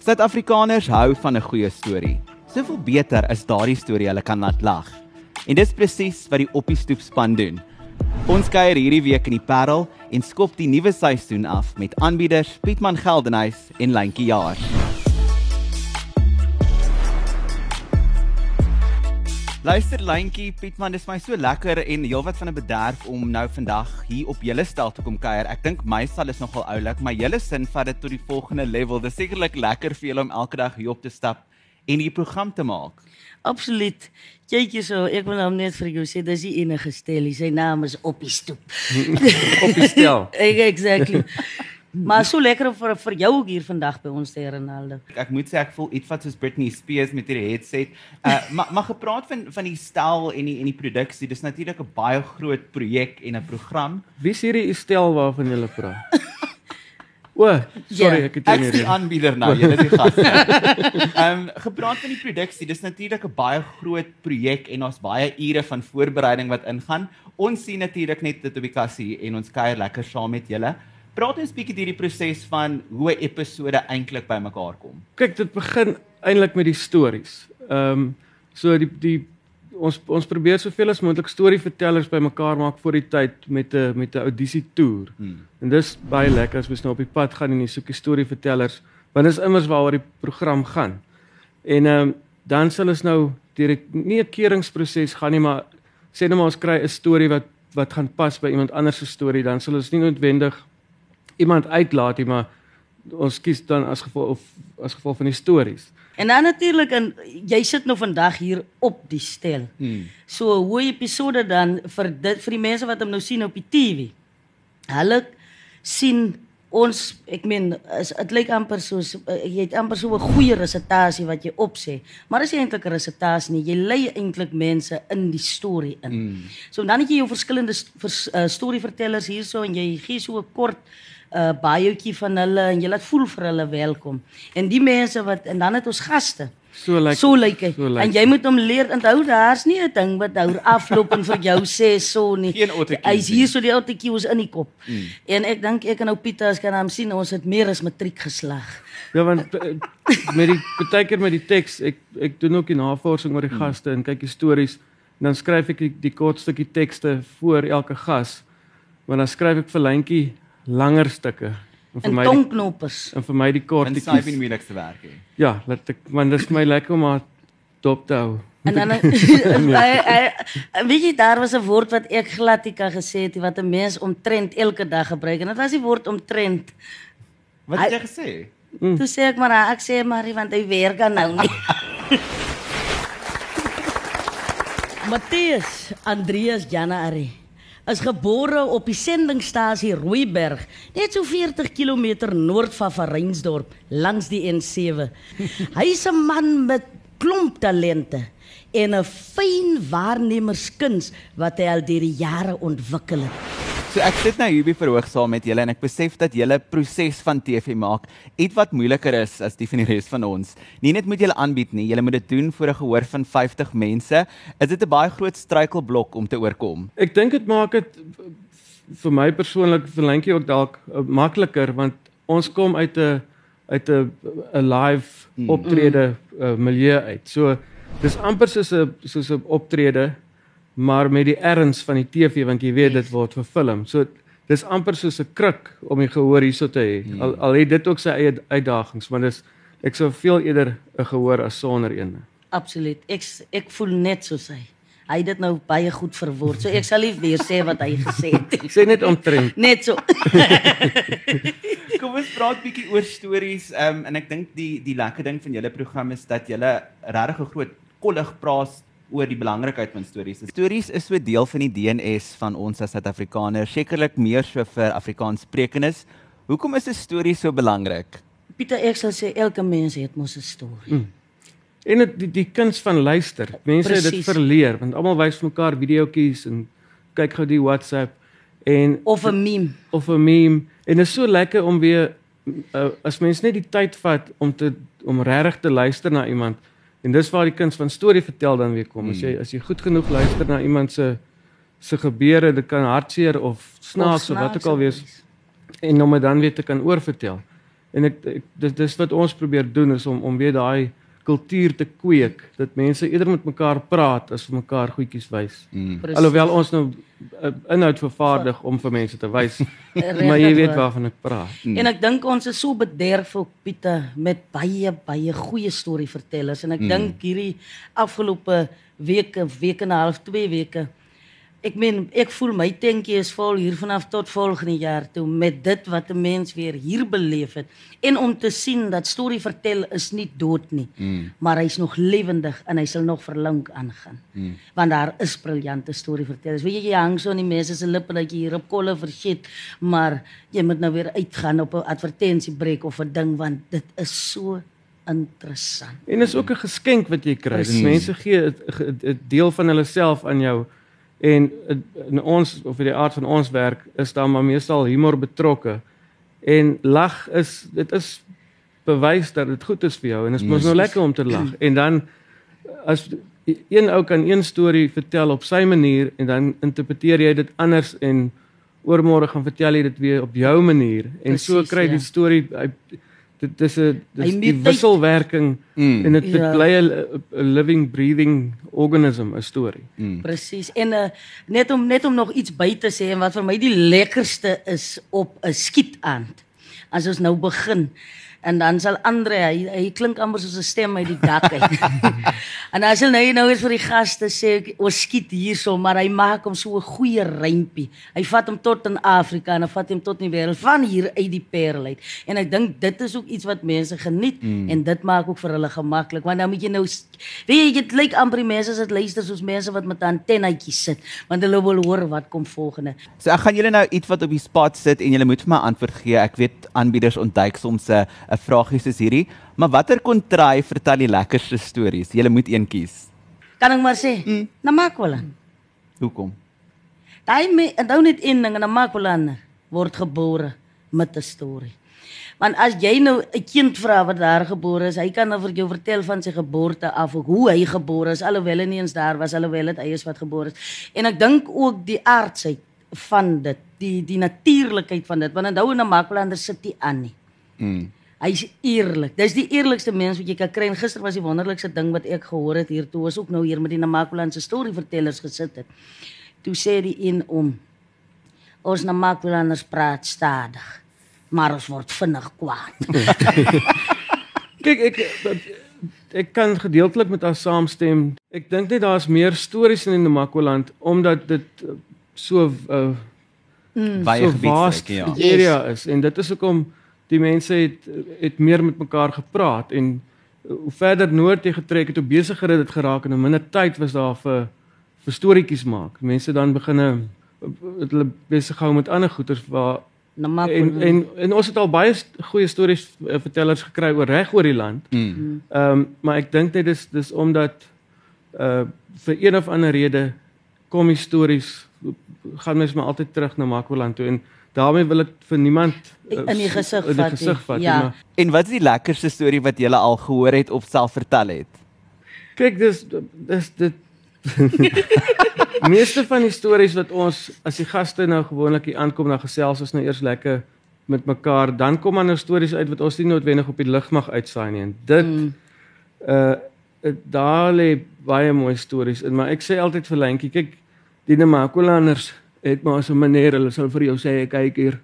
Suid-Afrikaners hou van 'n goeie storie. Soveel beter as daardie storie hulle kan laat lag. En dis presies wat die Oppie Stoep span doen. Ons kuier hierdie week in die Parel en skop die nuwe seisoen af met aanbieders Pietman Geldenhuys en Lentjie Jaar. Luister Lentjie, Pietman, dis my so lekker en heelwat van 'n bederf om nou vandag hier op julle stel te kom kuier. Ek dink my sal is nogal oulik, maar julle sin vat dit tot die volgende level. Dis sekerlik lekker vir julle om elke dag hier op te stap en hier program te maak. Absoluut. Kyk jy so, ek wil hom net vir jou sê, dis die enige stel. Sy naam is op die stoep. op die stel. exactly. Maar so lekker vir vir jou ook hier vandag by ons te Ronaldo. Ek moet sê ek voel iets wat soos Britney Spears met hierdie headset. Uh maar maar gepraat van van die stel en die en die produksie. Dis natuurlik 'n baie groot projek en 'n program. Wie is hierdie stel waarvan jy praat? O, sorry, Ja, ek het jou Ek nie is die aanbieder nou, julle is die gas. Ehm gepraat van die produksie. Dis natuurlik 'n baie groot projek en ons baie ure van voorbereiding wat ingaan. Ons sien natuurlik net dit op die kassie en ons kuier lekker saam met julle. Praat ons bietjie hierdie proses van hoe 'n episode eintlik bymekaar kom. Kyk, dit begin eintlik met die stories. Ehm um, so die die ons ons probeer soveel as moontlik storievertellers bymekaar maak voor die tyd met 'n met 'n audisie toer. Hmm. En dis baie lekker as mens nou op die pad gaan en jy soek die storievertellers, want dis immers waaroor die program gaan. En ehm um, dan sal ons nou deur 'n nie 'n keuringsproses gaan nie, maar sê nou maar ons kry 'n storie wat wat gaan pas by iemand anders se storie, dan sal ons nie noodwendig iemand uitlaat nie, maar ons kies dan as gevolg of as gevolg van die stories. En dan natuurlik en jy sit nou vandag hier op die stel. Hmm. So hoe episode dan vir dit vir die mense wat hom nou sien op die TV. Hulle sien ons ek meen dit lyk amper soos uh, jy het amper so 'n goeie resitasie wat jy opsê. Maar is nie eintlik 'n resitasie nie. Jy lei eintlik mense in die storie in. Mm. So dan het jy jou verskillende vers, uh, storievertellers hierso en jy gee so 'n kort uh baieetjie van hulle en jy laat voel vir hulle welkom. En die mense wat en dan het ons gaste. So lyk So lyk hy. so lyk en jy moet hom leer onthou daar's nie 'n ding wat hou afloop en vir jou sê so nie. Hy's hier so die autocues in die kop. Mm. En ek dink ek en ou Pieter as kan hom sien ons het meer as matriek geslag. Ja, want eh, met die baie keer met die teks, ek ek doen ook die navorsing oor die gaste en kyk die stories en dan skryf ek die, die kort stukkie tekste voor elke gas. Maar dan skryf ek vir Lentjie langer stukke en vir En my die, tongknoppers. en vir my die Want kortetjies. sy het die moeilikste werk hè. Ja, laat ek man dis vir my lekker om haar dop te hou. En dan hy, weet jy daar was 'n woord wat ek glad nie kan gesê het wat 'n mens omtrent elke dag gebruik en dit was die woord omtrent. Wat het jy gesê? Mm. Toe sê ek maar ek sê maar want hy werk aan nou nie. Matthias Andreas Janari is gebore op die sendingstasie Rooiberg, net so 40 km noord van Verreinsdorp, langs die N7. Hy's 'n man met klomp talente en 'n fyn waarnemerskuns wat hy al deur die jare ontwikkel het. So ek sit nou hier by verhoog saam met julle en ek besef dat julle proses van TV maak ietwat moeiliker is as die van die res van ons. Nie net moet julle aanbied nie, julle moet dit doen voor 'n gehoor van 50 mense. Is dit 'n baie groot struikelblok om te oorkom? Ek dink dit maak dit vir my persoonlik vir Lentjie ook dalk uh, makliker want ons kom uit 'n uit 'n 'n live optrede uh, milieu uit. So dis amper soos 'n soos 'n optrede maar met die erns van die TV want jy weet dit word verfilm. So dis amper soos 'n kruk om die gehoor hierso te hê. Al al het dit ook sy eie uitdagings, maar dis ek sou veel eerder 'n gehoor as sonder een. Absoluut. Ek ek voel net soos hy. Hy het dit nou baie goed verwoord. So ek sal nie weer sê wat hy gesê het nie. Sê net omtrent Net so. Kom ons praat bietjie oor stories. Ehm um, en ek dink die die lekker ding van julle program is dat julle regtig 'n groot kollig praat oor die belangrikheid van stories. Stories is so deel van die DNS van ons as Suid-Afrikaners, sekerlik meer so vir Afrikaanssprekendes. Hoekom is 'n storie so belangrik? Pieter ek sal sê elke mens het mos 'n storie. Mm. En dit die, die kuns van luister. Mense het dit verleer want almal wys vir mekaar videoetjies en kyk gou die WhatsApp en Of 'n meme. of 'n meme en dit is so lekker om weer uh, as mens net die tyd vat om te om regtig te luister na iemand en dis waar die kuns van storie vertel dan weer kom. As jy as jy goed genoeg luister na iemand se se gebeure, dit kan hartseer of snaaks of, of wat ook al wees en om dit dan weer te kan oorvertel. En ek, ek dis dis wat ons probeer doen is om om weer daai kultuur te kweek dat mense eerder met mekaar praat as vir mekaar goedjies wys. Mm. Alhoewel ons nou inhoud vervaardig om vir mense te wys, maar jy weet waarvan ek praat. Mm. En ek dink ons is so bederf op Pieter met baie baie goeie storievertellers en ek Mm. dink hierdie afgelope weke, week en 'n half, 2 weke Ek meen ek voel my tankie is vol hier vanaf tot volgende jaar toe met dit wat 'n mens weer hier beleef het en om te sien dat storie vertel is nie dood nie Mm. maar hy's nog lewendig en hy sal nog verlang aangaan. Mm. Want daar is briljante storievertellers. Weet jy jy hang so aan die mense se lippe dat jy hier op kolle vergeet, maar jy moet nou weer uitgaan op 'n advertensiebreek of 'n ding want dit is so interessant. En dis ook 'n geskenk wat jy kry. Dis mense gee 'n deel van hulle self aan jou en in ons of in die aard van ons werk is daar maar meestal humor betrokke. En lag is dit is bewys dat dit goed is vir jou en dit is mos nou lekker om te lag. En dan as een ou kan een storie vertel op sy manier en dan interpreteer jy dit anders en oormôre gaan vertel jy dit weer op jou manier en so Precies, kry die ja. storie hy dit dis 'n dis die wisselwerking Mm. en dit Ja. bly 'n 'n living breathing organism 'n storie. Mm. Presies. En uh, net om net om nog iets by te sê en wat vir my die lekkerste is op 'n skietaand. As ons nou begin en dan sal Andre hy, hy klink amper soos 'n stem uit die dak uit. en as hy nou nou eens vir die gaste sê ons skiet hierso, maar hy maak hom so 'n goeie rympie. Hy vat hom tot in Afrika en hy vat hom tot in die wêreld van hier uit die Parel uit. En ek dink dit is ook iets wat mense geniet mm. en dit maak ook vir hulle gemaklik want dan moet jy nou weet jy dit lyk amper die mense as dit luister soos mense wat met 'n antennetjie sit want hulle wil hoor wat kom volgende. So ek gaan julle nou iets wat op die spot sit en julle moet vir my antwoord gee. Ek weet aanbieders ontduik soms 'n 'n vraagie soos hierdie, maar watter kontry vertel die lekkerste stories? Julle moet een kies. Kan ek maar sê? Mm. Namakwa. Hoekom? Daai me onthou net een ding en Namakwa word gebore met 'n storie. Want as jy nou 'n kind vra wat daar gebore is, hy kan nou vir jou vertel van sy geboorte af, hoe hy gebore is, alhoewel hy nie eens daar was, alhoewel dit hy is wat gebore is. En ek dink ook die aardsheid van dit, die die natuurlikheid van dit, want onthou in Namakwa sit die aan nie. Mm. Hy's eerlik. Dis die eerlikste mens wat jy kan kry. En gister was die wonderlikste ding wat ek gehoor het hier toe ons ook nou hier met die Namakwalandse storievertellers gesit het. Toe sê die een om ons Namakwalanders praat stadig, maar ons word vinnig kwaad. Kyk ek ek kan gedeeltelik met haar saamstem. Ek dink net daar's meer stories in die Namakwaland omdat dit uh, so uh, Baie so vast gebied, ja. die area is en dit is hoekom die mense het het meer met mekaar gepraat en hoe verder noord jy getrek het, hoe besigger het dit geraak en hoe minder tyd was daar vir vir storieetjies maak. Mense dan beginne het hulle besig gehou met ander goeters waar en Namakwaland. en en ons het al baie goeie stories uh, vertellers gekry oor reg oor die land. Mm. Ehm um, maar ek dink net dis dis omdat uh vir een of ander rede kom die stories gaan mens maar altyd terug na Makwaland toe en daarmee wil ek vir niemand uh, In die gesig in die vat nie. gesig vat nie, Ja. maar En wat is die lekkerste storie wat julle al gehoor het of self vertel het? kyk dis dis dit meeste van die stories wat ons as die gaste nou gewoonlik hier aankom dan gesels ons nou eers lekker met mekaar dan kom dan nou stories uit wat ons nie noodwendig op die lig mag uitsaai nie en dit Mm. uh daar lê baie mooi stories in, maar ek sê altyd vir Lentjie, kyk, die Namakolanders het maar so 'n manier, hulle sal vir jou sê kyk hier.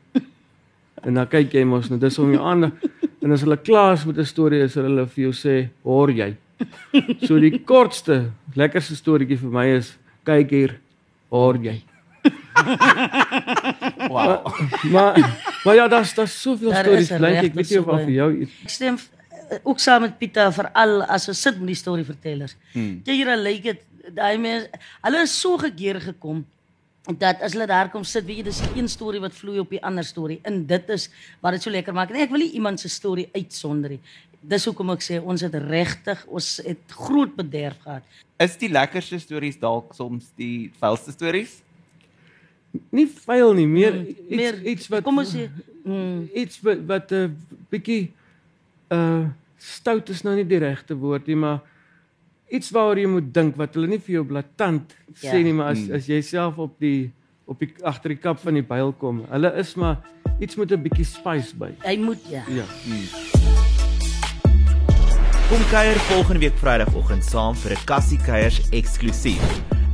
En dan kyk jy mos nou, dis om jou aan. En as hulle klaar is met 'n storie, is hulle vir jou sê, "Hoor jy?" So die kortste, lekkerste storieetjie vir my is, "Kyk hier, hoor jy?" Wow. Maar maar ja, daar's daar's soveel Daar stories, Lentjie, ek weet nie of vir jou iets Ek stem eh, ook saam met Pieter veral as ons sit met die storievertellers. Hmm. Kyk hier, lyk dit daai mense, hulle is so gekeer gekom dat as hulle daar kom sit, weet jy, dis een storie wat vloei op die ander storie. En dit is wat dit so lekker maak. Nee, ek wil nie iemand se storie uitsonder nie. Dis hoekom ek sê ons het regtig, ons het groot bederf gehad. Is die lekkerste stories dalk soms die vuilste stories? nie vuil nie, meer Mm, iets meer- iets wat Kom ons sê, mm, iets wat wat 'n uh, bietjie uh stout is nou nie die regte woord nie, maar iets waaroor jy moet dink wat hulle nie vir jou blaatant Ja. sê nie, maar as Mm. as jy self op die op die agter die kap van die byl kom. Hulle is maar iets met 'n bietjie spice by. Hy moet ja. Ja. Kom kuier volgende week Vrydagoggend saam vir 'n Kassie Kuiers eksklusief.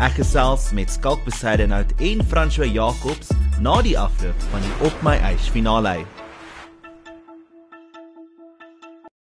Ek gesels met Skalk Besaidenout en François Jacobs na die afloop van die Op My Eis finale.